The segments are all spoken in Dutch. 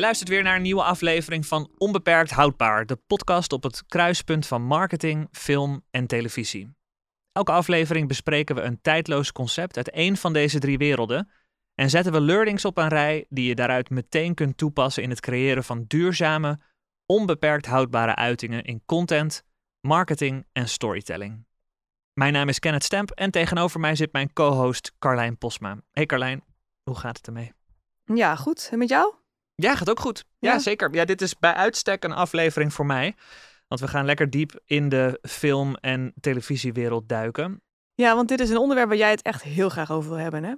Je luistert weer naar een nieuwe aflevering van Onbeperkt Houdbaar, de podcast op het kruispunt van marketing, film en televisie. Elke aflevering bespreken we een tijdloos concept uit één van deze drie werelden en zetten we learnings op een rij die je daaruit meteen kunt toepassen in het creëren van duurzame, onbeperkt houdbare uitingen in content, marketing en storytelling. Mijn naam is Kenneth Stemp en tegenover mij zit mijn co-host Carlijn Posma. Hey Carlijn, hoe gaat het ermee? Ja, goed. En met jou? Ja, gaat ook goed. Ja, Ja. zeker. Ja, dit is bij uitstek een aflevering voor mij. Want we gaan lekker diep in de film- en televisiewereld duiken. Ja, want dit is een onderwerp waar jij het echt heel graag over wil hebben, hè?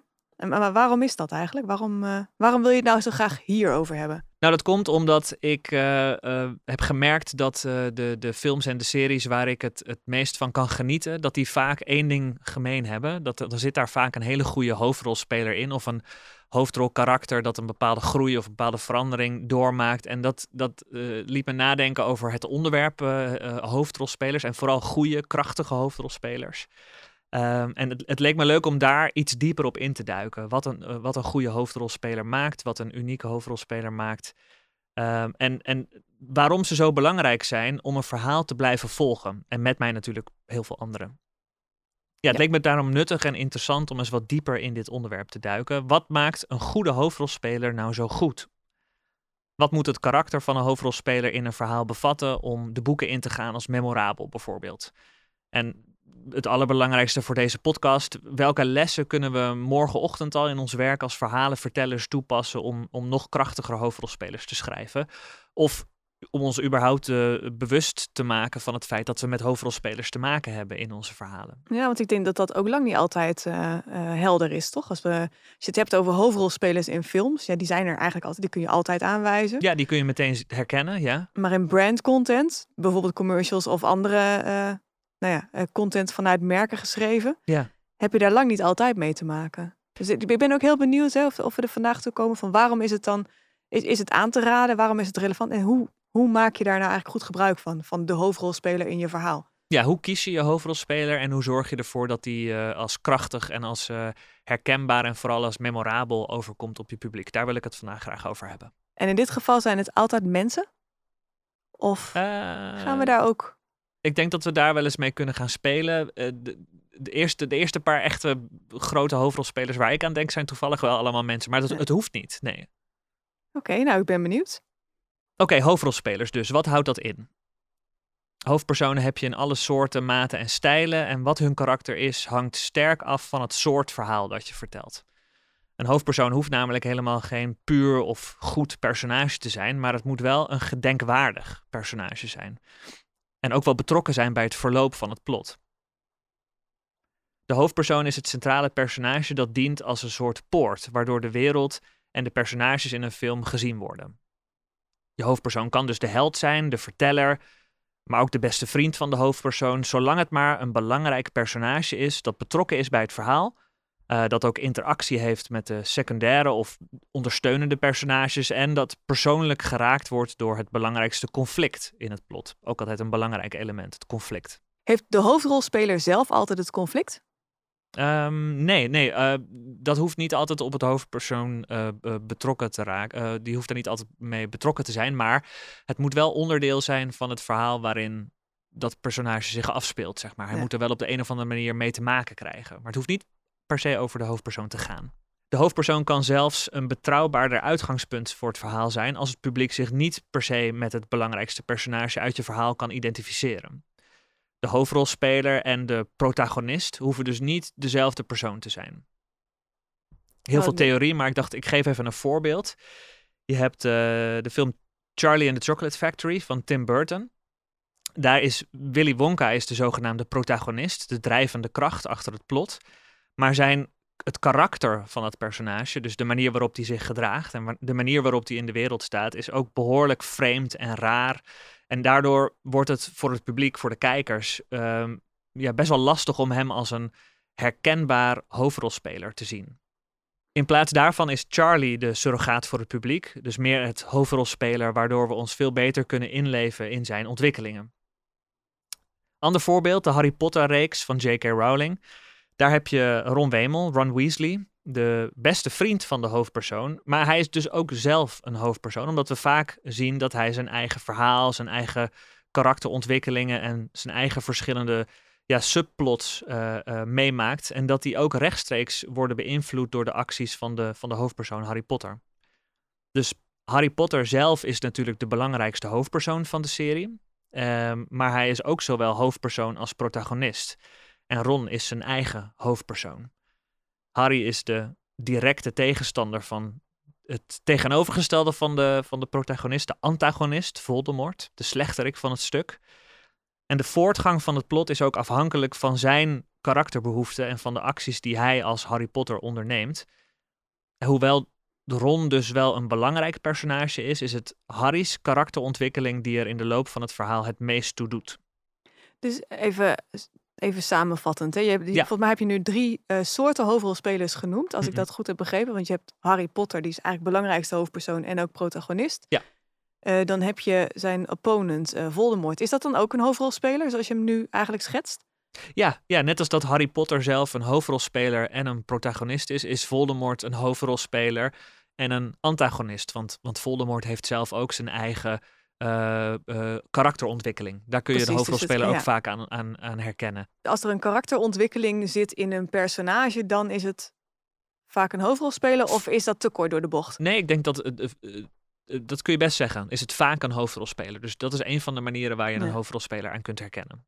Maar waarom is dat eigenlijk? Waarom, eh, waarom wil je het nou zo graag hierover hebben? Nou, dat komt omdat ik eh, eh, heb gemerkt dat de, de films en de series waar ik het, het meest van kan genieten, dat die vaak één ding gemeen hebben. Dat, er zit daar vaak een hele goede hoofdrolspeler in of een hoofdrolkarakter dat een bepaalde groei of een bepaalde verandering doormaakt. En dat, dat liet me nadenken over het onderwerp hoofdrolspelers en vooral goede, krachtige hoofdrolspelers. Ehm, en het, het leek me leuk om daar iets dieper op in te duiken. Wat een, eh, wat een goede hoofdrolspeler maakt, wat een unieke hoofdrolspeler maakt. Ehm, en, en waarom ze zo belangrijk zijn om een verhaal te blijven volgen. En met mij natuurlijk heel veel anderen. Ja, het Ja. leek me daarom nuttig en interessant om eens wat dieper in dit onderwerp te duiken. Wat maakt een goede hoofdrolspeler nou zo goed? Wat moet het karakter van een hoofdrolspeler in een verhaal bevatten om de boeken in te gaan als memorabel bijvoorbeeld? En het allerbelangrijkste voor deze podcast, welke lessen kunnen we morgenochtend al in ons werk als verhalenvertellers toepassen om, om nog krachtiger hoofdrolspelers te schrijven? Of om ons überhaupt eh, bewust te maken van het feit dat we met hoofdrolspelers te maken hebben in onze verhalen. Ja, want ik denk dat dat ook lang niet altijd eh, eh, helder is, toch? Als, we, als je het hebt over hoofdrolspelers in films, ja, die zijn er eigenlijk altijd, die kun je altijd aanwijzen. Ja, die kun je meteen herkennen, ja. Maar in brand content, bijvoorbeeld commercials of andere nou ja, eh, content vanuit merken geschreven, Ja. heb je daar lang niet altijd mee te maken. Dus ik ben ook heel benieuwd hè, of, of we er vandaag toe komen van waarom is het dan, is, is het aan te raden, waarom is het relevant en hoe, hoe maak je daar nou eigenlijk goed gebruik van, van de hoofdrolspeler in je verhaal? Ja, hoe kies je je hoofdrolspeler en hoe zorg je ervoor dat die eh, als krachtig en als eh, herkenbaar en vooral als memorabel overkomt op je publiek? Daar wil ik het vandaag graag over hebben. En in dit geval zijn het altijd mensen? Of gaan we daar ook... Ik denk dat we daar wel eens mee kunnen gaan spelen. Eh, de, de, eerste, de eerste paar echte grote hoofdrolspelers waar ik aan denk zijn toevallig wel allemaal mensen. Maar dat, Nee. het hoeft niet, nee. Oké, nou ik ben benieuwd. Oké, hoofdrolspelers dus. Wat houdt dat in? Hoofdpersonen heb je in alle soorten, maten en stijlen. En wat hun karakter is, hangt sterk af van het soort verhaal dat je vertelt. Een hoofdpersoon hoeft namelijk helemaal geen puur of goed personage te zijn, maar het moet wel een gedenkwaardig personage zijn. En ook wel betrokken zijn bij het verloop van het plot. De hoofdpersoon is het centrale personage dat dient als een soort poort, waardoor de wereld en de personages in een film gezien worden. Je hoofdpersoon kan dus de held zijn, de verteller, maar ook de beste vriend van de hoofdpersoon, zolang het maar een belangrijk personage is dat betrokken is bij het verhaal, eh, dat ook interactie heeft met de secundaire of ondersteunende personages en dat persoonlijk geraakt wordt door het belangrijkste conflict in het plot. Ook altijd een belangrijk element, het conflict. Heeft de hoofdrolspeler zelf altijd het conflict? Ehm, nee, nee, eh, dat hoeft niet altijd op het hoofdpersoon eh, betrokken te raken. Die hoeft er niet altijd mee betrokken te zijn, maar het moet wel onderdeel zijn van het verhaal waarin dat personage zich afspeelt, zeg maar. Hij Ja. moet er wel op de een of andere manier mee te maken krijgen. Maar het hoeft niet per se over de hoofdpersoon te gaan. De hoofdpersoon kan zelfs een betrouwbaarder uitgangspunt voor het verhaal zijn als het publiek zich niet per se met het belangrijkste personage uit je verhaal kan identificeren. De hoofdrolspeler en de protagonist hoeven dus niet dezelfde persoon te zijn. Heel Oh, veel theorie, maar ik dacht, ik geef even een voorbeeld. Je hebt eh, de film Charlie and the Chocolate Factory van Tim Burton. Daar is Willy Wonka is de zogenaamde protagonist, de drijvende kracht achter het plot. Maar zijn het karakter van het personage, dus de manier waarop hij zich gedraagt en de manier waarop hij in de wereld staat, is ook behoorlijk vreemd en raar. En daardoor wordt het voor het publiek, voor de kijkers, ehm, ja, best wel lastig om hem als een herkenbaar hoofdrolspeler te zien. In plaats daarvan is Charlie de surrogaat voor het publiek, dus meer het hoofdrolspeler, waardoor we ons veel beter kunnen inleven in zijn ontwikkelingen. Ander voorbeeld, de Harry Potter-reeks van J.K. Rowling. Daar heb je Ron Wemel, Ron Weasley, de beste vriend van de hoofdpersoon. Maar hij is dus ook zelf een hoofdpersoon, omdat we vaak zien dat hij zijn eigen verhaal, zijn eigen karakterontwikkelingen en zijn eigen verschillende ja, subplots uh, uh, meemaakt. En dat die ook rechtstreeks worden beïnvloed door de acties van de, van de hoofdpersoon Harry Potter. Dus Harry Potter zelf is natuurlijk de belangrijkste hoofdpersoon van de serie. Um, maar hij is ook zowel hoofdpersoon als protagonist. En Ron is zijn eigen hoofdpersoon. Harry is de directe tegenstander van het tegenovergestelde van de, van de protagonist, de antagonist, Voldemort, de slechterik van het stuk. En de voortgang van het plot is ook afhankelijk van zijn karakterbehoeften en van de acties die hij als Harry Potter onderneemt. Hoewel Ron dus wel een belangrijk personage is, is het Harry's karakterontwikkeling die er in de loop van het verhaal het meest toe doet. Dus even even samenvattend. Hè? Je hebt, Volgens mij heb je nu drie uh, soorten hoofdrolspelers genoemd, als ik mhm. dat goed heb begrepen. Want je hebt Harry Potter, die is eigenlijk belangrijkste hoofdpersoon en ook protagonist. Ja. Uh, dan heb je zijn opponent uh, Voldemort. Is dat dan ook een hoofdrolspeler, zoals je hem nu eigenlijk schetst? Ja, ja, net als dat Harry Potter zelf een hoofdrolspeler en een protagonist is, is Voldemort een hoofdrolspeler en een antagonist. Want, want Voldemort heeft zelf ook zijn eigen uh, uh, karakterontwikkeling. Daar kun je de dus hoofdrolspeler ook vaak aan, aan, aan herkennen. Als er een karakterontwikkeling zit in een personage, dan is het vaak een hoofdrolspeler of is dat te kort door de bocht? Nee, ik denk dat uh, dat kun je best zeggen. Is het vaak een hoofdrolspeler? Dus dat is een van de manieren waar je een hoofdrolspeler aan kunt herkennen.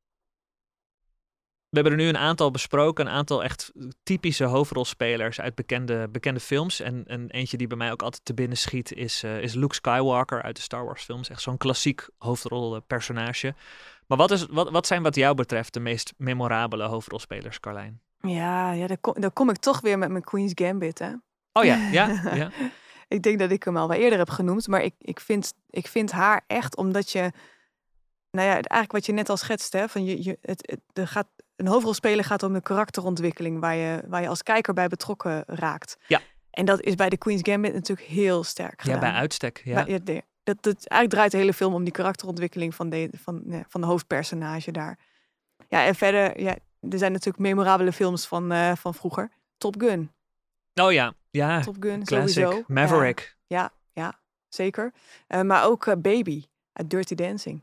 We hebben er nu een aantal besproken, een aantal echt typische hoofdrolspelers uit bekende, bekende films. En, en eentje die bij mij ook altijd te binnen schiet is, uh, is Luke Skywalker uit de Star Wars films. Echt zo'n klassiek hoofdrolpersonage. Maar wat, is, wat, wat zijn wat jou betreft de meest memorabele hoofdrolspelers, Carlijn? Ja, ja daar, kom, daar kom ik toch weer met mijn Queen's Gambit, hè? Oh ja, ja, ja. ik denk dat ik hem al wel eerder heb genoemd, maar ik, ik, vind, ik vind haar echt omdat je nou ja, eigenlijk wat je net al schetst, hè, van je, je, het, het, er gaat een hoofdrolspeler gaat om de karakterontwikkeling waar je, waar je als kijker bij betrokken raakt. Ja. En dat is bij de Queen's Gambit natuurlijk heel sterk gedaan. Ja, bij uitstek. Ja. ja dat, dat, eigenlijk draait de hele film om die karakterontwikkeling van de, van, ja, van de hoofdpersonage daar. Ja, en verder, ja, er zijn natuurlijk memorabele films van, uh, van vroeger. Top Gun. Oh ja, ja. Top Gun, Classic. sowieso. Maverick. Ja, ja, zeker. Uh, maar ook uh, Baby uit Dirty Dancing.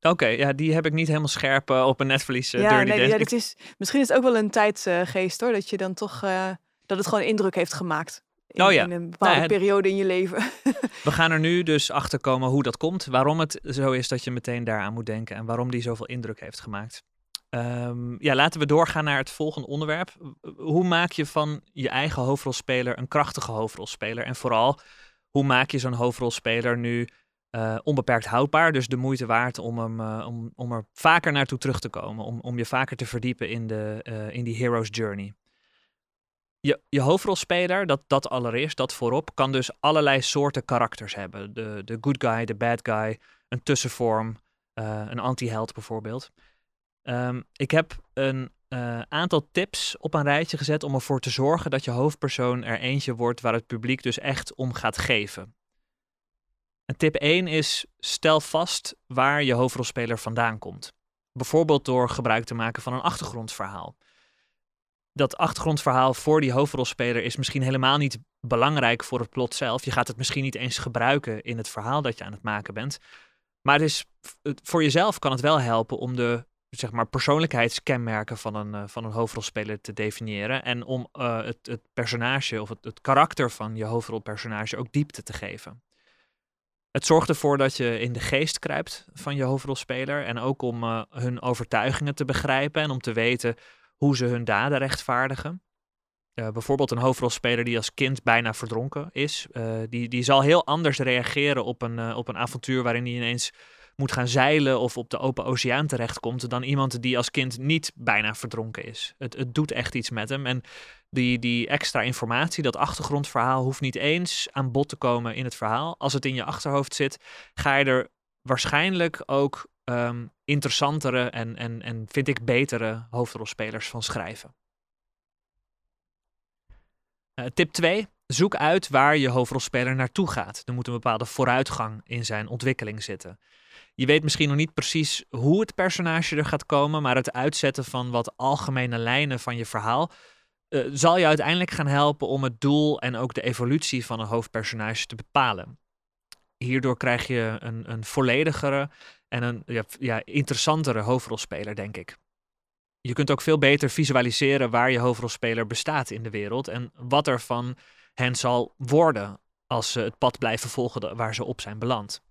Oké, ja, die heb ik niet helemaal scherp uh, op een netvlies. Uh, ja, Dirty nee, ja, dat is, misschien is het ook wel een tijdsgeest hoor, dat je dan toch, uh, dat het gewoon indruk heeft gemaakt. In, oh ja. in een bepaalde nou, periode in je leven. we gaan er nu dus achter komen hoe dat komt. Waarom het zo is dat je meteen daaraan moet denken. En waarom die zoveel indruk heeft gemaakt. Um, ja, laten we doorgaan naar het volgende onderwerp. Hoe maak je van je eigen hoofdrolspeler een krachtige hoofdrolspeler? En vooral, hoe maak je zo'n hoofdrolspeler nu uh, onbeperkt houdbaar. Dus de moeite waard om, hem, uh, om, om er vaker naartoe terug te komen. Om, om je vaker te verdiepen in, de, uh, in die hero's journey. Je, je hoofdrolspeler, dat, dat allereerst, dat voorop, kan dus allerlei soorten karakters hebben. De, de good guy, de bad guy, een tussenvorm, een anti-held bijvoorbeeld. Um, ik heb een aantal tips op een rijtje gezet om ervoor te zorgen dat je hoofdpersoon er eentje wordt waar het publiek dus echt om gaat geven tip 1 is stel vast waar je hoofdrolspeler vandaan komt. Bijvoorbeeld door gebruik te maken van een achtergrondverhaal. Dat achtergrondverhaal voor die hoofdrolspeler is misschien helemaal niet belangrijk voor het plot zelf. Je gaat het misschien niet eens gebruiken in het verhaal dat je aan het maken bent. Maar het is, voor jezelf kan het wel helpen om de zeg maar, persoonlijkheidskenmerken van een, uh, van een hoofdrolspeler te definiëren. En om uh, het, het personage of het karakter van je hoofdrolpersonage ook diepte te geven. Het zorgt ervoor dat je in de geest kruipt van je hoofdrolspeler. En ook om uh, hun overtuigingen te begrijpen en om te weten hoe ze hun daden rechtvaardigen. Uh, bijvoorbeeld een hoofdrolspeler die als kind bijna verdronken is. Uh, die, die zal heel anders reageren op een, op een avontuur waarin hij ineens moet gaan zeilen of op de open oceaan terechtkomt. Dan iemand die als kind niet bijna verdronken is. Het, het doet echt iets met hem. En die, die extra informatie, dat achtergrondverhaal, hoeft niet eens aan bod te komen in het verhaal. Als het in je achterhoofd zit, ga je er waarschijnlijk ook um, interessantere en, en, en vind ik betere hoofdrolspelers van schrijven. Uh, tip 2. Zoek uit waar je hoofdrolspeler naartoe gaat. Er moet een bepaalde vooruitgang in zijn ontwikkeling zitten. Je weet misschien nog niet precies hoe het personage er gaat komen, maar het uitzetten van wat algemene lijnen van je verhaal eh, zal je uiteindelijk gaan helpen om het doel en ook de evolutie van een hoofdpersonage te bepalen. Hierdoor krijg je een, een volledigere en een ja, ja, interessantere hoofdrolspeler, denk ik. Je kunt ook veel beter visualiseren waar je hoofdrolspeler bestaat in de wereld en wat er van hen zal worden als ze het pad blijven volgen waar ze op zijn beland.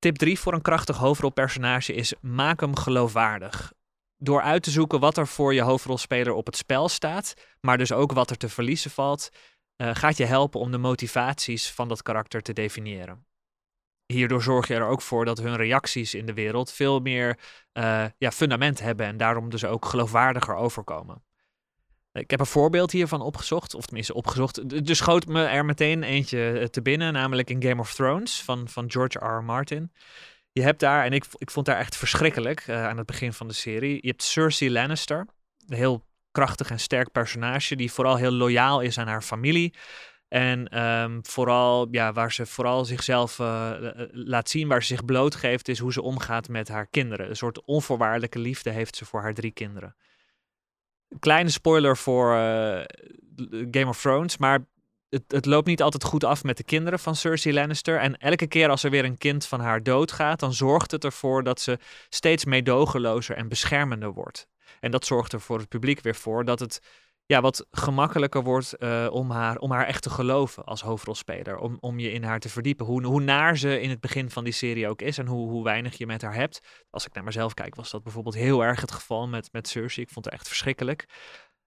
Tip 3 voor een krachtig hoofdrolpersonage is maak hem geloofwaardig. Door uit te zoeken wat er voor je hoofdrolspeler op het spel staat, maar dus ook wat er te verliezen valt, uh, gaat je helpen om de motivaties van dat karakter te definiëren. Hierdoor zorg je er ook voor dat hun reacties in de wereld veel meer uh, ja, fundament hebben en daarom dus ook geloofwaardiger overkomen. Ik heb een voorbeeld hiervan opgezocht, of tenminste opgezocht. Er schoot me er meteen eentje eh, te binnen, namelijk in Game of Thrones van, van George R. Martin. Je hebt daar, en ik, ik vond daar echt verschrikkelijk uh, aan het begin van de serie. Je hebt Cersei Lannister, een heel krachtig en sterk personage, die vooral heel loyaal is aan haar familie. En um, vooral, ja, waar ze vooral zichzelf uh, laat zien, waar ze zich blootgeeft, is hoe ze omgaat met haar kinderen. Een soort onvoorwaardelijke liefde heeft ze voor haar drie kinderen. Kleine spoiler voor uh, Game of Thrones, maar het, het, loopt niet altijd goed af met de kinderen van Cersei Lannister. En elke keer als er weer een kind van haar doodgaat, dan zorgt het ervoor dat ze steeds meedogenlozer en beschermender wordt. En dat zorgt er voor het publiek weer voor dat het ja, wat gemakkelijker wordt uh, om, haar, om haar echt te geloven als hoofdrolspeler. Om, om je in haar te verdiepen. Hoe, hoe naar ze in het begin van die serie ook is en hoe, hoe weinig je met haar hebt. Als ik naar mezelf kijk, was dat bijvoorbeeld heel erg het geval met, met Cersei. Ik vond het echt verschrikkelijk.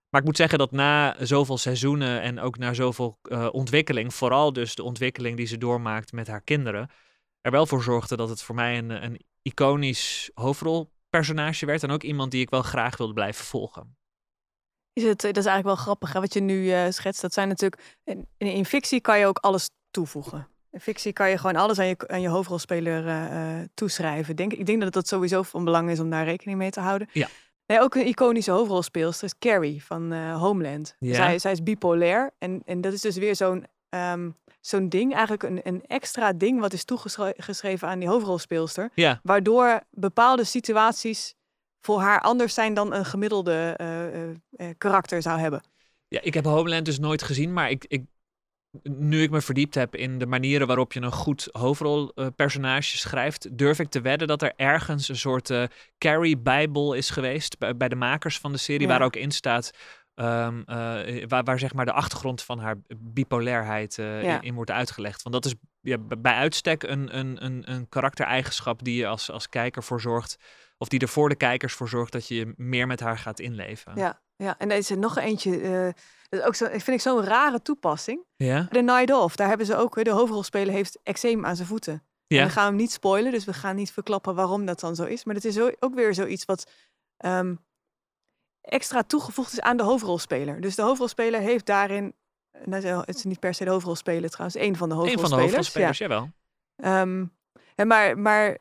Maar ik moet zeggen dat na zoveel seizoenen en ook na zoveel uh, ontwikkeling, vooral dus de ontwikkeling die ze doormaakt met haar kinderen, er wel voor zorgde dat het voor mij een, een iconisch hoofdrolpersonage werd. En ook iemand die ik wel graag wilde blijven volgen. Is het, dat is eigenlijk wel grappig hè, wat je nu uh, schetst. Dat zijn natuurlijk. In, in, fictie kan je ook alles toevoegen. In fictie kan je gewoon alles aan je, aan je hoofdrolspeler uh, toeschrijven. Denk, ik denk dat dat sowieso van belang is om daar rekening mee te houden. Ja. Nee, ook een iconische hoofdrolspeelster is Carrie van uh, Homeland. Ja. Zij, zij is bipolair. En, en dat is dus weer zo'n um, zo'n ding, eigenlijk een, een extra ding wat is toegeschreven aan die hoofdrolspeelster. Ja. Waardoor bepaalde situaties voor haar anders zijn dan een gemiddelde uh, karakter zou hebben. Ja, ik heb Homeland dus nooit gezien, maar ik, ik, nu ik me verdiept heb in de manieren waarop je een goed hoofdrolpersonage schrijft, durf ik te wedden dat er ergens een soort Carrie-bijbel is geweest bij, bij, de makers van de serie, waar ook in staat Um, uh, waar, waar, zeg maar de achtergrond van haar bipolairheid uh, ja. in, in, wordt uitgelegd. Want dat is ja, bij uitstek een, een, een, een karaktereigenschap die je als, als kijker voor zorgt of die er voor de kijkers voor zorgt dat je meer met haar gaat inleven. Ja, ja. en deze nog eentje. Uh, dat is ook zo, vind ik zo'n rare toepassing. Ja. De Night Off, daar hebben ze ook, de hoofdrolspeler heeft eczeem aan zijn voeten. Ja. En we gaan hem niet spoilen, dus we gaan niet verklappen waarom dat dan zo is. Maar het is ook weer zoiets wat um, extra toegevoegd is aan de hoofdrolspeler. Dus de hoofdrolspeler heeft daarin, nou, het is niet per se de hoofdrolspeler trouwens, één van de hoofdrolspelers. Een van de hoofdrolspelers, ja. jawel. Um, en maar, maar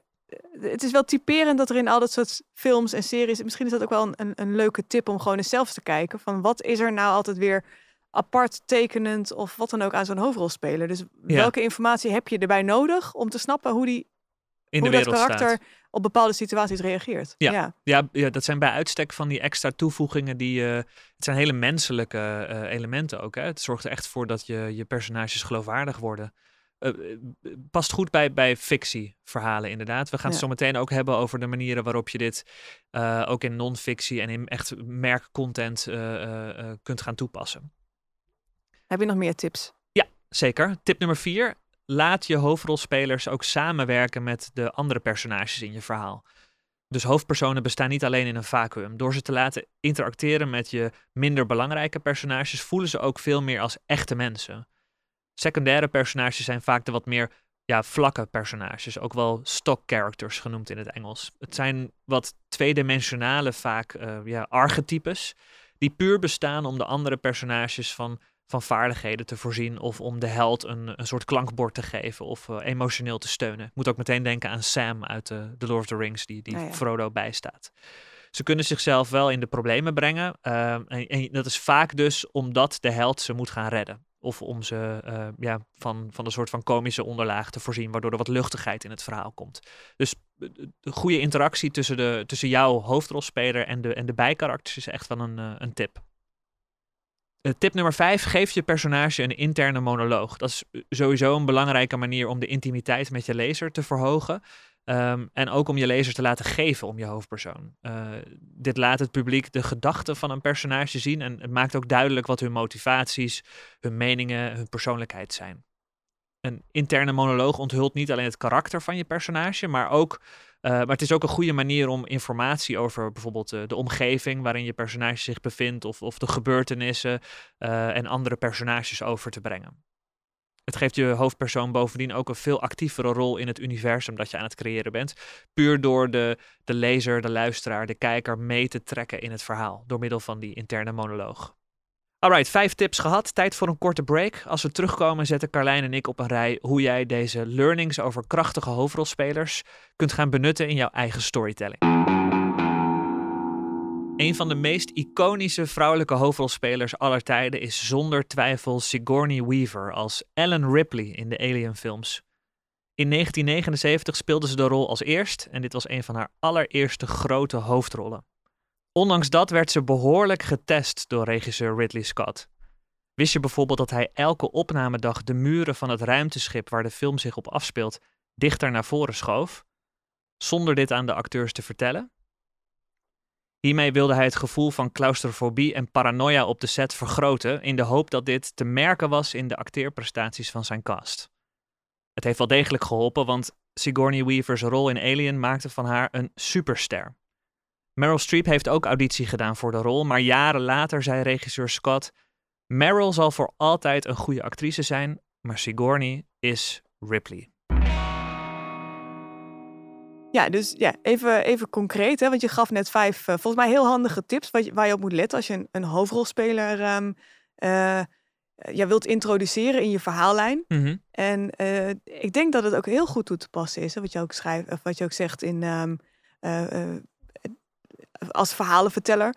het is wel typerend dat er in al dat soort films en series, misschien is dat ook wel een, een, leuke tip om gewoon eens zelf te kijken, van wat is er nou altijd weer apart tekenend of wat dan ook aan zo'n hoofdrolspeler. Dus welke informatie heb je erbij nodig om te snappen hoe die in hoe de dat karakter op bepaalde situaties reageert. Ja. ja. Ja. dat zijn bij uitstek van die extra toevoegingen die uh, het zijn hele menselijke uh, elementen ook. Hè? Het zorgt er echt voor dat je je personages geloofwaardig worden. Uh, past goed bij, bij fictieverhalen, inderdaad. We gaan het zo meteen ook hebben over de manieren waarop je dit uh, ook in non-fictie en in echt merkcontent uh, kunt gaan toepassen. Heb je nog meer tips? Ja, zeker. Tip nummer vier. Laat je hoofdrolspelers ook samenwerken met de andere personages in je verhaal. Dus hoofdpersonen bestaan niet alleen in een vacuüm. Door ze te laten interacteren met je minder belangrijke personages, voelen ze ook veel meer als echte mensen. Secundaire personages zijn vaak de wat meer ja, vlakke personages, ook wel stock characters genoemd in het Engels. Het zijn wat tweedimensionale, vaak uh, ja, archetypes, die puur bestaan om de andere personages van, van vaardigheden te voorzien of om de held een, een soort klankbord te geven of uh, emotioneel te steunen. Ik moet ook meteen denken aan Sam uit uh, The Lord of the Rings, die, die oh ja. Frodo bijstaat. Ze kunnen zichzelf wel in de problemen brengen. en, en dat is vaak dus omdat de held ze moet gaan redden. Of om ze uh, ja, van, van een soort van komische onderlaag te voorzien, waardoor er wat luchtigheid in het verhaal komt. Dus de goede interactie tussen, de, tussen jouw hoofdrolspeler en de, en de bijkarakters is echt wel een, een tip. Eh, tip nummer 5, geef je personage een interne monoloog. Dat is sowieso een belangrijke manier om de intimiteit met je lezer te verhogen. Ehm, en ook om je lezer te laten geven om je hoofdpersoon. Uh, dit laat het publiek de gedachten van een personage zien en het maakt ook duidelijk wat hun motivaties, hun meningen, hun persoonlijkheid zijn. Een interne monoloog onthult niet alleen het karakter van je personage, maar ook uh, maar het is ook een goede manier om informatie over bijvoorbeeld uh, de omgeving waarin je personage zich bevindt, of, of de gebeurtenissen en andere personages over te brengen. Het geeft je hoofdpersoon bovendien ook een veel actievere rol in het universum dat je aan het creëren bent. Puur door de, de lezer, de luisteraar, de kijker mee te trekken in het verhaal. Door middel van die interne monoloog. Alright, vijf tips gehad. Tijd voor een korte break. Als we terugkomen zetten Carlijn en ik op een rij hoe jij deze learnings over krachtige hoofdrolspelers kunt gaan benutten in jouw eigen storytelling. Een van de meest iconische vrouwelijke hoofdrolspelers aller tijden is zonder twijfel Sigourney Weaver als Ellen Ripley in de Alien films. In 1979 speelde ze de rol als eerst en dit was een van haar allereerste grote hoofdrollen. Ondanks dat werd ze behoorlijk getest door regisseur Ridley Scott. Wist je bijvoorbeeld dat hij elke opnamedag de muren van het ruimteschip waar de film zich op afspeelt dichter naar voren schoof, zonder dit aan de acteurs te vertellen? Hiermee wilde hij het gevoel van claustrofobie en paranoia op de set vergroten, in de hoop dat dit te merken was in de acteerprestaties van zijn cast. Het heeft wel degelijk geholpen, want Sigourney Weaver's rol in Alien maakte van haar een superster. Meryl Streep heeft ook auditie gedaan voor de rol, maar jaren later zei regisseur Scott: Meryl zal voor altijd een goede actrice zijn, maar Sigourney is Ripley. Ja, dus ja, even, even concreet, hè, want je gaf net vijf uh, volgens mij heel handige tips waar je, waar je op moet letten als je een, een hoofdrolspeler um, uh, ja, wilt introduceren in je verhaallijn. Mm -hmm. En uh, ik denk dat het ook heel goed toe te passen is, hè, wat je ook schrijft, of wat je ook zegt in um, als verhalenverteller.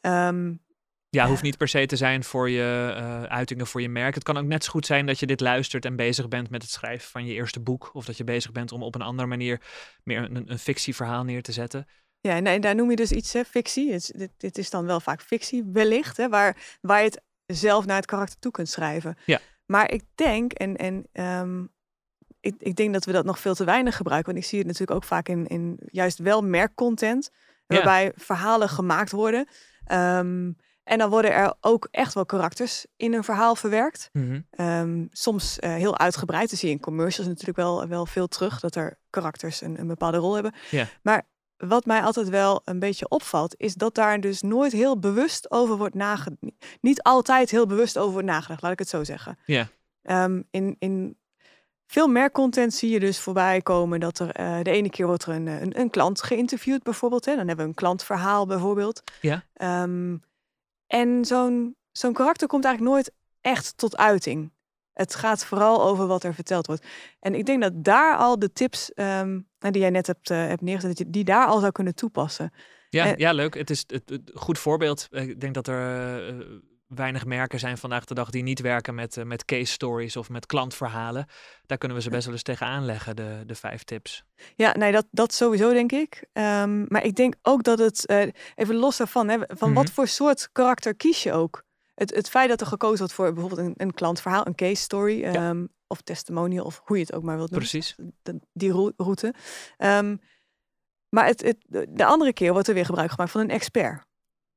Um, ja, hoeft niet per se te zijn voor je uh, uitingen voor je merk. Het kan ook net zo goed zijn dat je dit luistert en bezig bent met het schrijven van je eerste boek. Of dat je bezig bent om op een andere manier meer een, een fictieverhaal neer te zetten. Ja, en daar noem je dus iets, hè, fictie. Het, dit, dit, is dan wel vaak fictie, wellicht, hè, waar, waar je het zelf naar het karakter toe kunt schrijven. Ja. Maar ik denk, en, en um, ik, ik denk dat we dat nog veel te weinig gebruiken. Want ik zie het natuurlijk ook vaak in, in juist wel merkcontent waarbij ja. verhalen gemaakt worden. Um, en dan worden er ook echt wel karakters in een verhaal verwerkt. Mm -hmm. um, soms uh, heel uitgebreid. Dat zie je in commercials natuurlijk wel, wel veel terug. Dat er karakters een, een bepaalde rol hebben. Yeah. Maar wat mij altijd wel een beetje opvalt, is dat daar dus nooit heel bewust over wordt nagedacht. Niet altijd heel bewust over wordt nagedacht, laat ik het zo zeggen. Yeah. Um, in, in veel merkcontent zie je dus voorbij komen dat er uh, de ene keer wordt er een, een, een klant geïnterviewd, bijvoorbeeld. Hè? Dan hebben we een klantverhaal bijvoorbeeld. Ja. Um, en zo'n zo'n karakter komt eigenlijk nooit echt tot uiting. Het gaat vooral over wat er verteld wordt. En ik denk dat daar al de tips um, die jij net hebt, uh, hebt neergezet, dat je die daar al zou kunnen toepassen. Ja, en, ja leuk. Het is een goed voorbeeld. Ik denk dat er uh, weinig merken zijn vandaag de dag die niet werken met, uh, met case stories of met klantverhalen. Daar kunnen we ze best wel eens tegenaan leggen, de, de vijf tips. Ja, nee, dat, dat sowieso denk ik. Um, maar ik denk ook dat het, uh, even los daarvan, hè, van wat voor soort karakter kies je ook? Het, het feit dat er gekozen wordt voor bijvoorbeeld een, een klantverhaal, een case story, ja. um, of testimonial, of hoe je het ook maar wilt noemen. Precies. De, die route. Um, maar het, het, de andere keer wordt er weer gebruik gemaakt van een expert.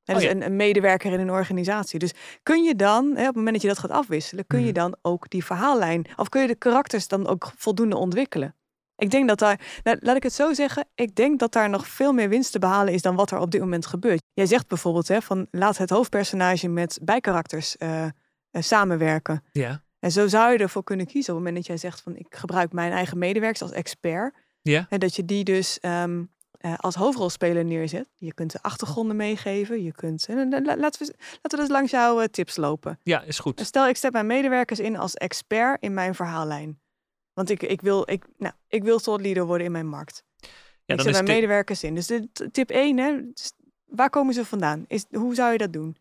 He, dus oh ja. een, een, medewerker in een organisatie. Dus kun je dan, hè, op het moment dat je dat gaat afwisselen, kun je mm. dan ook die verhaallijn, of kun je de karakters dan ook voldoende ontwikkelen? Ik denk dat daar, nou, laat ik het zo zeggen, ik denk dat daar nog veel meer winst te behalen is dan wat er op dit moment gebeurt. Jij zegt bijvoorbeeld, hè, van laat het hoofdpersonage met bijkarakters uh, uh, samenwerken. Ja. En zo zou je ervoor kunnen kiezen op het moment dat jij zegt van ik gebruik mijn eigen medewerkers als expert. Ja. En dat je die dus um, uh, als hoofdrolspeler neerzet. Je kunt de achtergronden meegeven. Je kunt. En, laten, we, laten we dus langs jouw uh, tips lopen. Ja, is goed. Stel, ik zet mijn medewerkers in als expert in mijn verhaallijn. Want ik, ik, wil, ik, nou, ik wil tot leader worden in mijn markt. Ja, ik zet mijn medewerkers in. Dus de, tip 1, hè, waar komen ze vandaan? Is, hoe zou je dat doen?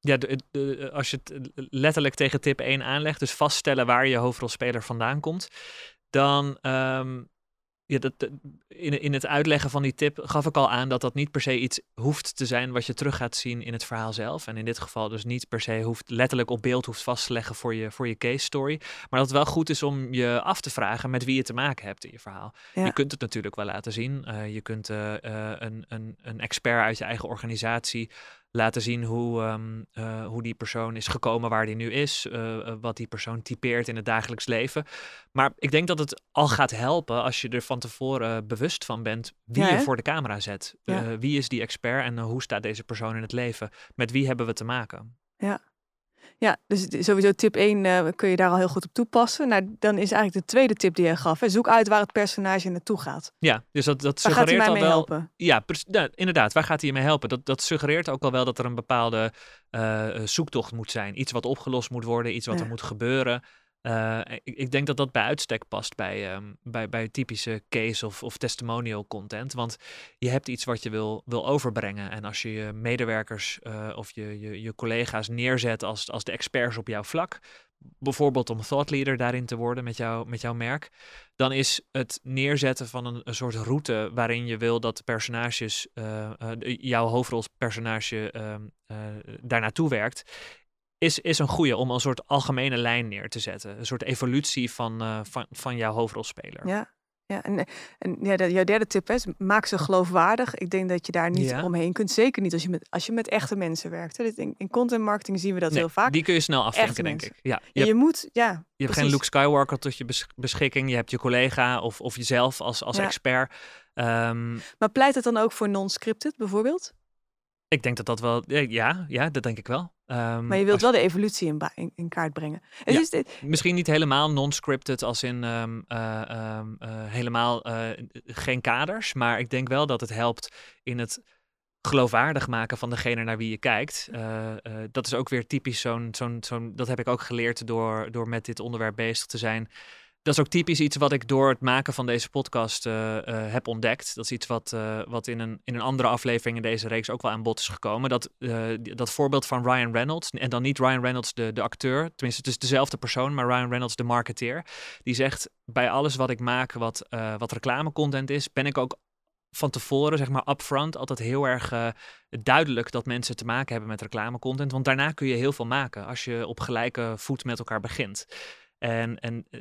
Ja, de, de, als je het letterlijk tegen tip 1 aanlegt, dus vaststellen waar je hoofdrolspeler vandaan komt, dan um, Ja, dat, in, in het uitleggen van die tip gaf ik al aan dat dat niet per se iets hoeft te zijn wat je terug gaat zien in het verhaal zelf. En in dit geval dus niet per se hoeft letterlijk op beeld hoeft vast te leggen voor je, voor je case story. Maar dat het wel goed is om je af te vragen met wie je te maken hebt in je verhaal. Ja. Je kunt het natuurlijk wel laten zien. Eh, je kunt eh, eh, een, een, een expert uit je eigen organisatie laten zien hoe, ehm, eh, hoe die persoon is gekomen waar die nu is. eh, eh, wat die persoon typeert in het dagelijks leven. Maar ik denk dat het al gaat helpen als je er van tevoren bewust van bent wie Ja, je voor de camera zet. Ja. Wie is die expert en hoe staat deze persoon in het leven? Met wie hebben we te maken? Ja, dus het is sowieso tip 1 kun je daar al heel goed op toepassen. Nou, dan is eigenlijk de tweede tip die je gaf. Hè. Zoek uit waar het personage naartoe gaat. Ja, dus dat, dat Waar gaat hij suggereert mij al mee wel. helpen? Ja, ja, inderdaad. Waar gaat hij je mee helpen? Dat, dat suggereert ook al wel dat er een bepaalde eh, eh, zoektocht moet zijn. Iets wat opgelost moet worden, iets wat Ja. er moet gebeuren. Eh, ik, ik denk dat dat bij uitstek past bij, ehm, bij, bij typische case of, of testimonial content. Want je hebt iets wat je wil, wil overbrengen. En als je je medewerkers eh, of je, je, je collega's neerzet als, als de experts op jouw vlak, bijvoorbeeld om thought leader daarin te worden met, met jouw merk, dan is het neerzetten van een, soort route waarin je wil dat de personages, eh, jouw hoofdrolspersonage ehm eh, daar naartoe werkt, is, is een goede om een soort algemene lijn neer te zetten. Een soort evolutie van, eh, van, van jouw hoofdrolspeler. Ja, ja en, en ja, de, jouw derde tip is, maak ze geloofwaardig. Ik denk dat je daar niet Ja. omheen kunt. Zeker niet als je met, als je met echte mensen werkt. Hè. In, in content marketing zien we dat Nee, heel vaak. Die kun je snel afvinken, denk ik. Ja, je, hebt, moet, ja, je hebt geen. Luke Skywalker tot je besch- beschikking. Je hebt je collega of, of jezelf als, als Ja. expert. Ehm, Maar pleit het dan ook voor non-scripted bijvoorbeeld? ik denk dat dat wel... Ja, ja dat denk ik wel. Ehm, Maar je wilt wel de evolutie in, ba- in, in kaart brengen. Ja. is dit, Misschien niet helemaal non-scripted als in ehm, eh, ehm, eh, helemaal eh, geen kaders. Maar ik denk wel dat het helpt in het geloofwaardig maken van degene naar wie je kijkt. Dat is ook weer typisch zo'n, zo'n, zo'n, dat heb ik ook geleerd door, door met dit onderwerp bezig te zijn. Dat is ook typisch iets wat ik door het maken van deze podcast eh, eh, heb ontdekt. Dat is iets wat, eh, wat in, een, in een andere aflevering in deze reeks ook wel aan bod is gekomen. Dat, dat voorbeeld van Ryan Reynolds, en dan niet Ryan Reynolds de, de acteur, tenminste het is dezelfde persoon, maar Ryan Reynolds de marketeer. Die zegt, bij alles wat ik maak wat, wat reclamecontent is, ben ik ook van tevoren, zeg maar upfront, altijd heel erg duidelijk dat mensen te maken hebben met reclamecontent. Want daarna kun je heel veel maken als je op gelijke voet met elkaar begint. En, en eh,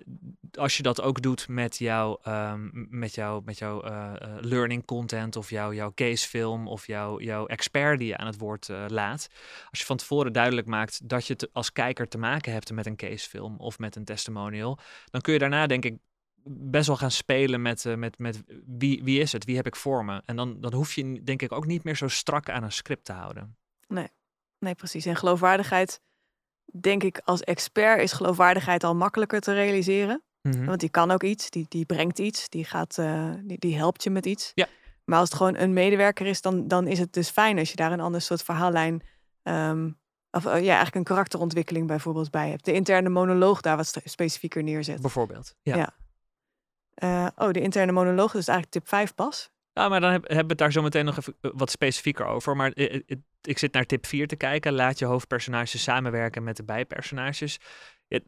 als je dat ook doet met jouw, ehm, met jouw, met jouw eh, eh, learning content of jouw, jouw casefilm of jouw, jouw expert die je aan het woord laat. Als je van tevoren duidelijk maakt dat je te- als kijker te maken hebt met een casefilm of met een testimonial, dan kun je daarna denk ik best wel gaan spelen met, met, met wie, wie is het, wie heb ik voor me. En dan, dan hoef je denk ik ook niet meer zo strak aan een script te houden. nee, precies. En geloofwaardigheid, denk ik, als expert is geloofwaardigheid al makkelijker te realiseren. Mhm. Want die kan ook iets, die, die brengt iets, die, gaat, eh, die, die helpt je met iets. Ja. Maar als het gewoon een medewerker is, dan, dan is het dus fijn als je daar een ander soort verhaallijn, ehm, of eh, ja, eigenlijk een karakterontwikkeling bijvoorbeeld bij hebt. De interne monoloog daar wat specifieker neerzet. Bijvoorbeeld. Ja. Ja. Eh, oh, de interne monoloog, dus eigenlijk tip 5 pas. Ja, maar dan heb- hebben we het daar zo meteen nog even eh, wat specifieker over. Maar eh, eh, ik zit naar tip 4 te kijken. Laat je hoofdpersonages samenwerken met de bijpersonages. Ja,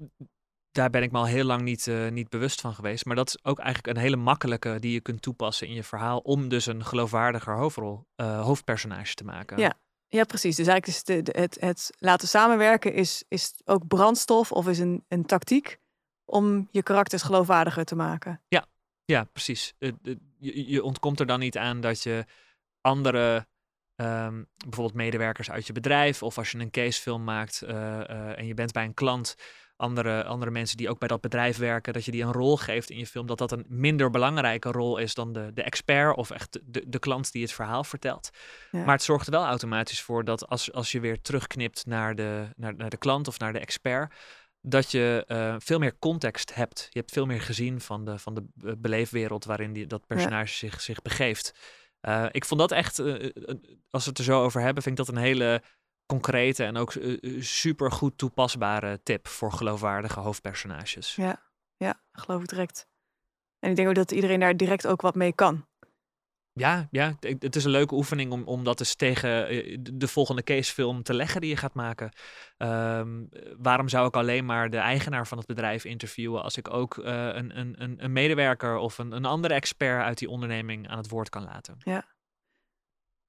daar ben ik me al heel lang niet, niet bewust van geweest. Maar dat is ook eigenlijk een hele makkelijke die je kunt toepassen in je verhaal. Om dus een geloofwaardiger hoofdrol, hoofdpersonage te maken. Ja. Ja, precies. Dus eigenlijk is het, het laten samenwerken is, is ook brandstof of is een, een tactiek om je karakters geloofwaardiger te maken. Ja, precies. Eh, eh, je, je ontkomt er dan niet aan dat je andere, ehm, bijvoorbeeld medewerkers uit je bedrijf, of als je een casefilm maakt eh, eh, en je bent bij een klant, andere, andere mensen die ook bij dat bedrijf werken, dat je die een rol geeft in je film, dat dat een minder belangrijke rol is dan de, de expert of echt de, de klant die het verhaal vertelt. Ja. Maar het zorgt er wel automatisch voor dat als, als je weer terugknipt naar de, naar, naar de klant of naar de expert, dat je eh, veel meer context hebt. Je hebt veel meer gezien van de, van de be- beleefwereld waarin die, dat personage zich, zich begeeft. Eh, ik vond dat echt, eh, eh, als we het er zo over hebben, vind ik dat een hele concrete en ook super goed toepasbare tip voor geloofwaardige hoofdpersonages. Ja, ja, geloof ik direct. En ik denk ook dat iedereen daar direct ook wat mee kan. Ja, ja, het is een leuke oefening om, om dat eens tegen eh, de- de volgende casefilm te leggen die je gaat maken. Ehm, eh, waarom zou ik alleen maar de eigenaar van het bedrijf interviewen als ik ook eh, een, een, een, medewerker of een, een andere expert uit die onderneming aan het woord kan laten?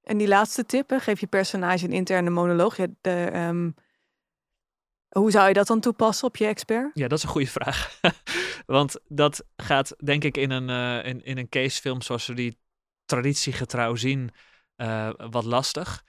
En die laatste tip, hè, geef je personage een interne monoloog. Ja, de, ehm, hoe zou je dat dan toepassen op je expert? Ja, dat is een goede vraag. Want dat gaat denk ik in een, eh, in, in een casefilm zoals we die traditiegetrouw zien, eh, wat lastig.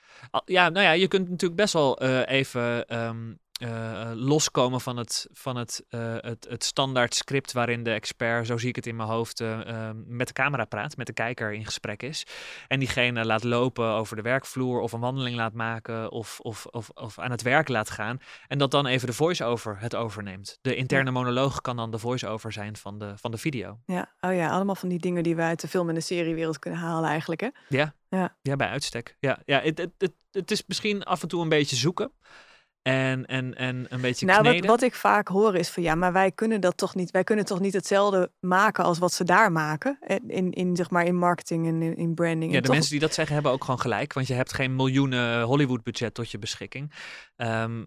Ja, nou ja, je kunt natuurlijk best wel eh, even ehm, eh, loskomen van, het, van het, eh, het, het standaard script waarin de expert, zo zie ik het in mijn hoofd, eh, met de camera praat, met de kijker in gesprek is. En diegene laat lopen over de werkvloer of een wandeling laat maken of, of, of, of aan het werk laat gaan. En dat dan even de voice-over het overneemt. De interne monoloog kan dan de voice-over zijn van de, van de video. Ja, oh ja, allemaal van die dingen die we uit de film- en de seriewereld kunnen halen eigenlijk. Hè? Ja, Ja. ja bij uitstek. Ja, ja het, het, het, het is misschien af en toe een beetje zoeken. En, en, en een beetje Nou, wat, kneden. wat ik vaak hoor is van ja, maar wij kunnen dat toch niet. Wij kunnen toch niet hetzelfde maken als wat ze daar maken. eh, In, in, zeg maar, in marketing en in, in branding. Ja, En de toch- mensen die dat zeggen hebben ook gewoon gelijk. Want je hebt geen miljoenen Hollywood budget tot je beschikking. Ehm, Nee,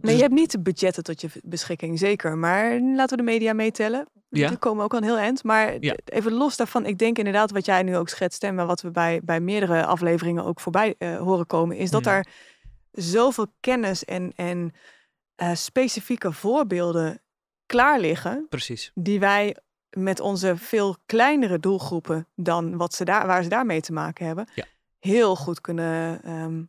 dus- je hebt niet de budgetten tot je beschikking, zeker. Maar laten we de media meetellen. Ja. Die komen ook al een heel eind. Maar Ja. even los daarvan, ik denk inderdaad wat jij nu ook schetst... en wat we bij, bij meerdere afleveringen ook voorbij eh, horen komen... is dat daar zoveel kennis en, en eh, specifieke voorbeelden klaar liggen... Precies. die wij met onze veel kleinere doelgroepen dan wat ze daar, waar ze daarmee te maken hebben, Ja. heel goed kunnen, ehm,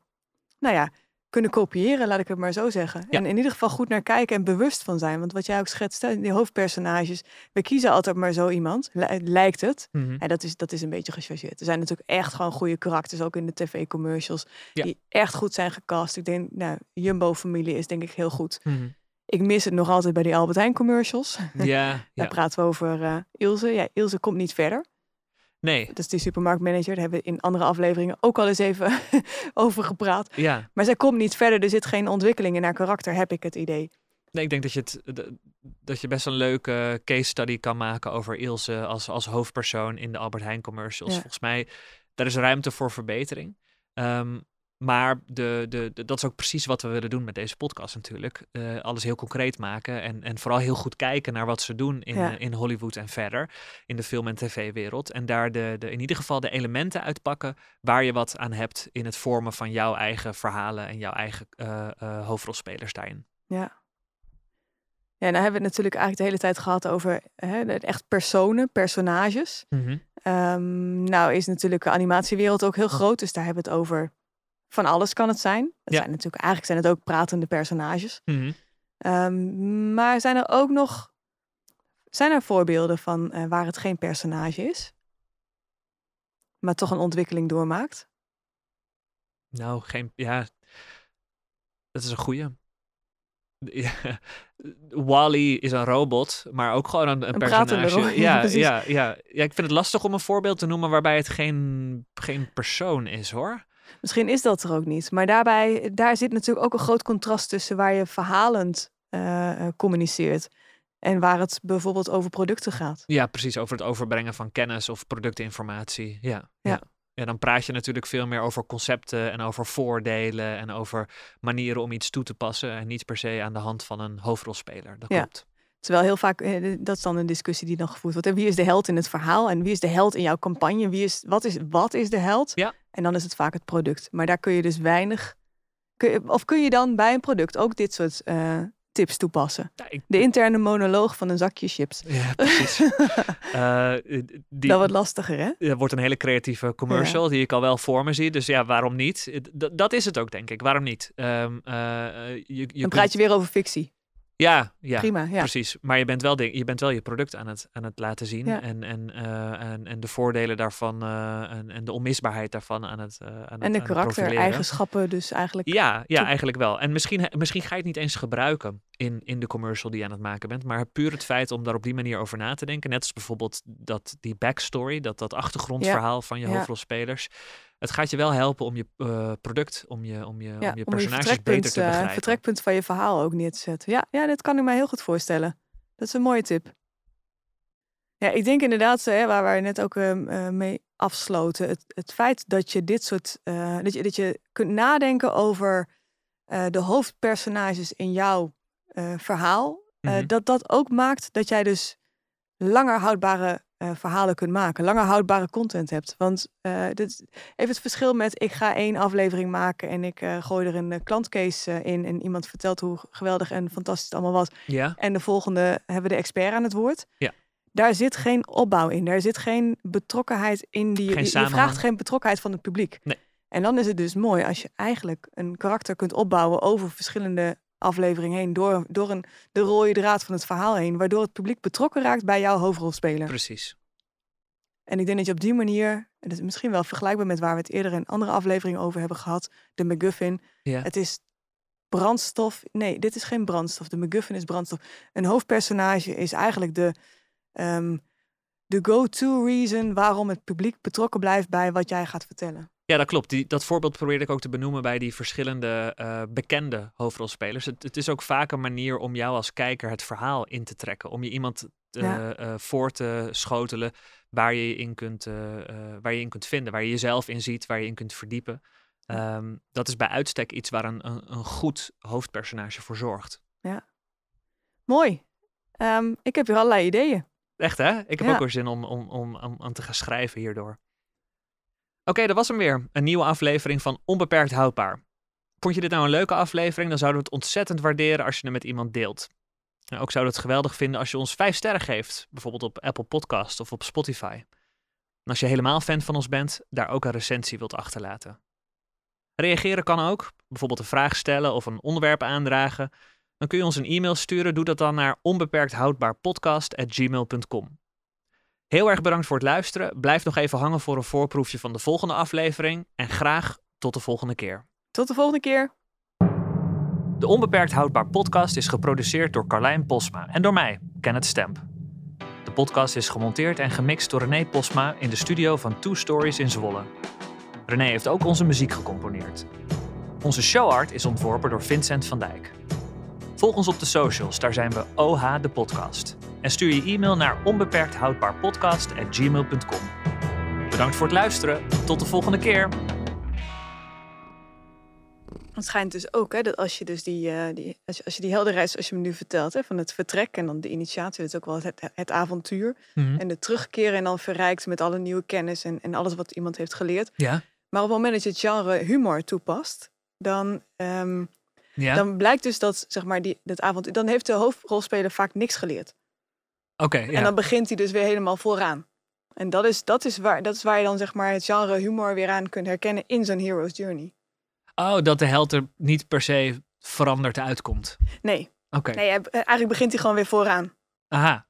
nou ja, kunnen kopiëren, laat ik het maar zo zeggen. Ja. En in ieder geval goed naar kijken en bewust van zijn. Want wat jij ook schetst, die hoofdpersonages, we kiezen altijd maar zo iemand, li- lijkt het. Mhm. En dat is, dat is een beetje gechargeerd. Er zijn natuurlijk echt gewoon goede karakters, ook in de tv-commercials, Ja. die echt goed zijn gecast. Ik denk, nou, Jumbo-familie is denk ik heel goed. Mhm. Ik mis het nog altijd bij die Albert Heijn commercials. Ja, Daar ja. praten we over eh, Ilse. Ja, Ilse komt niet verder. Nee, Dat is die supermarktmanager. Daar hebben we in andere afleveringen ook al eens even over gepraat. ja. Maar zij komt niet verder. Er zit geen ontwikkeling in haar karakter, heb ik het idee. Nee, ik denk dat je, het, dat je best een leuke case study kan maken over Ilse als, als hoofdpersoon in de Albert Heijn commercials. Ja. Volgens mij, daar is ruimte voor verbetering. Ehm, maar de, de, de- dat is ook precies wat we willen doen met deze podcast natuurlijk. Eh, alles heel concreet maken en, en vooral heel goed kijken naar wat ze doen in, Ja. in Hollywood en verder. In de film- en tv-wereld. En daar de, de, in ieder geval de elementen uitpakken waar je wat aan hebt in het vormen van jouw eigen verhalen en jouw eigen eh, eh, hoofdrolspelers daarin. Ja. Ja, nou hebben we het natuurlijk eigenlijk de hele tijd gehad over hè, echt personen, personages. Ehm, nou is natuurlijk de animatiewereld ook heel groot. Dus daar hebben we het over van alles kan het zijn. Het Ja. zijn natuurlijk, eigenlijk zijn het ook pratende personages. Mhm. Ehm, maar zijn er ook nog zijn er voorbeelden van eh, waar het geen personage is, maar toch een ontwikkeling doormaakt? Nou, geen. Ja, dat is een goeie. Ja, Wally is een robot, maar ook gewoon een, een, personage. Ja, precies. ja, ja, ja, ik vind het lastig om een voorbeeld te noemen waarbij het geen, geen persoon is, hoor. Misschien is dat er ook niet. Maar daarbij, daar zit natuurlijk ook een groot contrast tussen waar je verhalend eh, eh, communiceert en waar het bijvoorbeeld over producten gaat. Ja, precies, over het overbrengen van kennis of productinformatie. Ja, ja. Ja. ja. dan praat je natuurlijk veel meer over concepten en over voordelen en over manieren om iets toe te passen en niet per se aan de hand van een hoofdrolspeler. Dat Ja. klopt. Terwijl heel vaak, eh, dat is dan een discussie die dan gevoerd wordt. En wie is de held in het verhaal en wie is de held in jouw campagne? Wie is, wat, is, wat is de held? Ja. En dan is het vaak het product. Maar daar kun je dus weinig. Kun je, of kun je dan bij een product ook dit soort eh, tips toepassen? Ja, ik, De interne monoloog van een zakje chips. ja precies. Eh, die, dat wordt lastiger, hè? Het wordt een hele creatieve commercial die ik al wel voor me zie. Dus ja, waarom niet? D- dat is het ook, denk ik. Waarom niet? Ehm, eh, eh, je, je Dan kunt- praat je weer over fictie. Ja, ja. Prima, ja. Precies, maar je bent wel, je, bent wel je product aan het, aan het laten zien Ja. en, en, eh, en, en de voordelen daarvan eh, en, en de onmisbaarheid daarvan aan het, eh aan het En de het karaktereigenschappen dus eigenlijk. Ja, ja, eigenlijk wel. En misschien, misschien ga je het niet eens gebruiken in, in de commercial die je aan het maken bent. Maar puur het feit om daar op die manier over na te denken. Net als bijvoorbeeld dat, die backstory, dat, dat achtergrondverhaal van je ja. hoofdrolspelers. Het gaat je wel helpen om je eh, product, om je, om je, Ja, om je om je personages beter te eh, begrijpen. vertrekpunt van je verhaal ook neer te zetten. Ja, ja, dit kan ik mij heel goed voorstellen. Dat is een mooie tip. Ja, ik denk inderdaad, hè, waar we net ook ehm, eh, mee afsloten. Het, het feit dat je dit soort. eh, dat, je, dat je kunt nadenken over eh, de hoofdpersonages in jouw eh, verhaal. eh, Mhm. dat dat ook maakt dat jij dus langer houdbare eh, verhalen kunt maken. Langer houdbare content hebt. Want eh, dit even het verschil met ik ga één aflevering maken en ik eh, gooi er een klantcase in en iemand vertelt hoe geweldig en fantastisch het allemaal was. Ja, En de volgende hebben we de expert aan het woord. Ja. Daar zit geen opbouw in. Daar zit geen betrokkenheid in. Die, Geen je, vraagt geen betrokkenheid van het publiek. Nee. En dan is het dus mooi als je eigenlijk een karakter kunt opbouwen over verschillende afleveringen heen. Door, door een, de rode draad van het verhaal heen. Waardoor het publiek betrokken raakt bij jouw hoofdrolspeler. precies. En ik denk dat je op die manier, en dat is misschien wel vergelijkbaar met waar we het eerder in andere afleveringen over hebben gehad. De MacGuffin. Ja. Het is brandstof. Nee, dit is geen brandstof. De MacGuffin is brandstof. Een hoofdpersonage is eigenlijk de, ehm, de go-to reason waarom het publiek betrokken blijft bij wat jij gaat vertellen. Ja, dat klopt. Die, dat voorbeeld probeerde ik ook te benoemen bij die verschillende eh, bekende hoofdrolspelers. Het, het is ook vaak een manier om jou als kijker het verhaal in te trekken. Om je iemand te, Ja. eh, voor te schotelen waar je je in kunt, eh, eh, waar je in kunt vinden. Waar je jezelf in ziet, waar je in kunt verdiepen. Ehm, dat is bij uitstek iets waar een, een, een goed hoofdpersonage voor zorgt. Mooi. Ehm, ik heb hier allerlei ideeën. Echt hè? Ik heb Ja. ook weer zin om, om, om, om aan te gaan schrijven hierdoor. Oké, dat was hem weer. Een nieuwe aflevering van Onbeperkt Houdbaar. Vond je dit nou een leuke aflevering? Dan zouden we het ontzettend waarderen als je hem met iemand deelt. En ook zouden we het geweldig vinden als je ons vijf sterren geeft. Bijvoorbeeld op Apple Podcast of op Spotify. En als je helemaal fan van ons bent, daar ook een recensie wilt achterlaten. Reageren kan ook. Bijvoorbeeld een vraag stellen of een onderwerp aandragen. Dan kun je ons een e-mail sturen. Doe dat dan naar onbeperkthoudbaarpodcast.gmail.com. Heel erg bedankt voor het luisteren. Blijf nog even hangen voor een voorproefje van de volgende aflevering. En graag tot de volgende keer. Tot de volgende keer. De Onbeperkt Houdbaar podcast is geproduceerd door Carlijn Posma en door mij, Kenneth Stemp. De podcast is gemonteerd en gemixt door René Posma in de studio van Two Stories in Zwolle. René heeft ook onze muziek gecomponeerd. Onze showart is ontworpen door Vincent van Dijk. Volg ons op de socials, daar zijn we OH de podcast. En stuur je e-mail naar onbeperkthoudbaarpodcast.gmail.com. Bedankt voor het luisteren. Tot de volgende keer. Het schijnt dus ook hè, dat als je dus die, eh, die als je, als je die helderheid, zoals je me nu vertelt, hè, van het vertrek en dan de initiatie, dat is ook wel het, het avontuur. En de terugkeren en dan verrijkt met alle nieuwe kennis en, en alles wat iemand heeft geleerd. Ja, Maar op het moment dat je het genre humor toepast, dan, ehm, ja. dan blijkt dus dat, zeg maar, die, dat avontuur, dan heeft de hoofdrolspeler vaak niks geleerd. Oké. ja. En dan begint hij dus weer helemaal vooraan. En dat is, dat, is waar, dat is waar je dan zeg maar het genre humor weer aan kunt herkennen in zo'n hero's journey. Oh, dat de held er niet per se veranderd uitkomt. Nee, Oké. nee eigenlijk begint hij gewoon weer vooraan. Aha.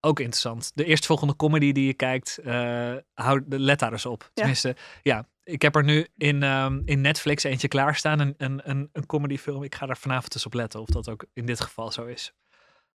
Ook interessant. De eerstvolgende comedy die je kijkt, eh hou, let daar eens op. Tenminste, ja. Ik heb er nu in, ehm, in Netflix eentje klaarstaan, een, een, een, een comedyfilm. Ik ga er vanavond eens op letten of dat ook in dit geval zo is.